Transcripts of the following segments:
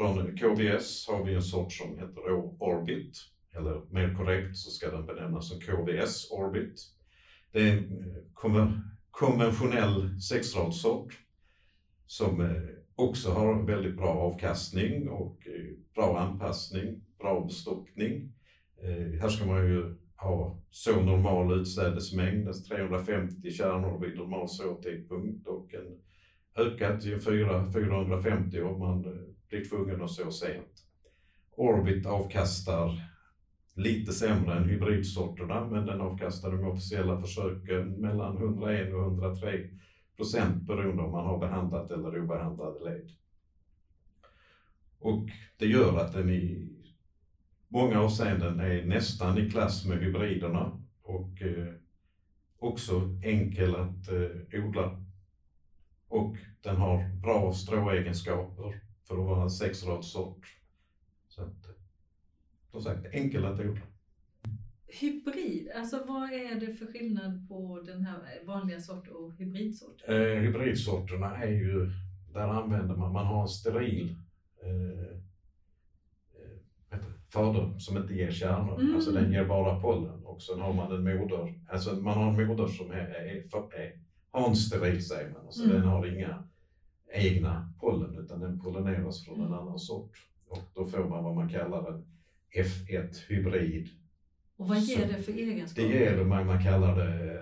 från KBS har vi en sort som heter Orbit, eller mer korrekt så ska den benämnas som KVS Orbit. Det är en eh, konventionell sexradssort som eh, också har väldigt bra avkastning och eh, bra anpassning, bra bestockning. Här ska man ju ha så normal utsädesmängd, alltså 350 kärnor vid normal såtidpunkt och en ökat till 450 om man blir tvungen att så sent. Orbit avkastar lite sämre än hybridsorterna men den avkastar de officiella försöken mellan 101 och 103 procent beroende om man har behandlat eller obehandlade led. Och det gör att den i många avseenden är nästan i klass med hybriderna och eh, också enkel att eh, odla. Och den har bra stråegenskaper för att vara en sexradssort. Så att, som sagt, enkel att odla. Hybrid, alltså vad är det för skillnad på den här vanliga sort och hybridsort? Eh, hybridsorterna är ju, där använder man, man har en steril eh, eh fader som inte ger kärnor, mm. alltså den ger bara pollen och sen har man en moder, alltså man har en moder som är, är, är, har en steril säger man, alltså mm. den har inga egna pollen utan den pollineras från en annan sort och då får man vad man kallar en F1 hybrid och vad ger det för egenskaper? Det ger det, man, man kallar det,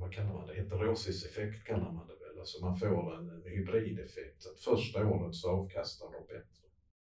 vad kallar man det, heterosiseffekt kallar man det väl. Alltså man får en, en hybrideffekt. Att första året så avkastar de bättre.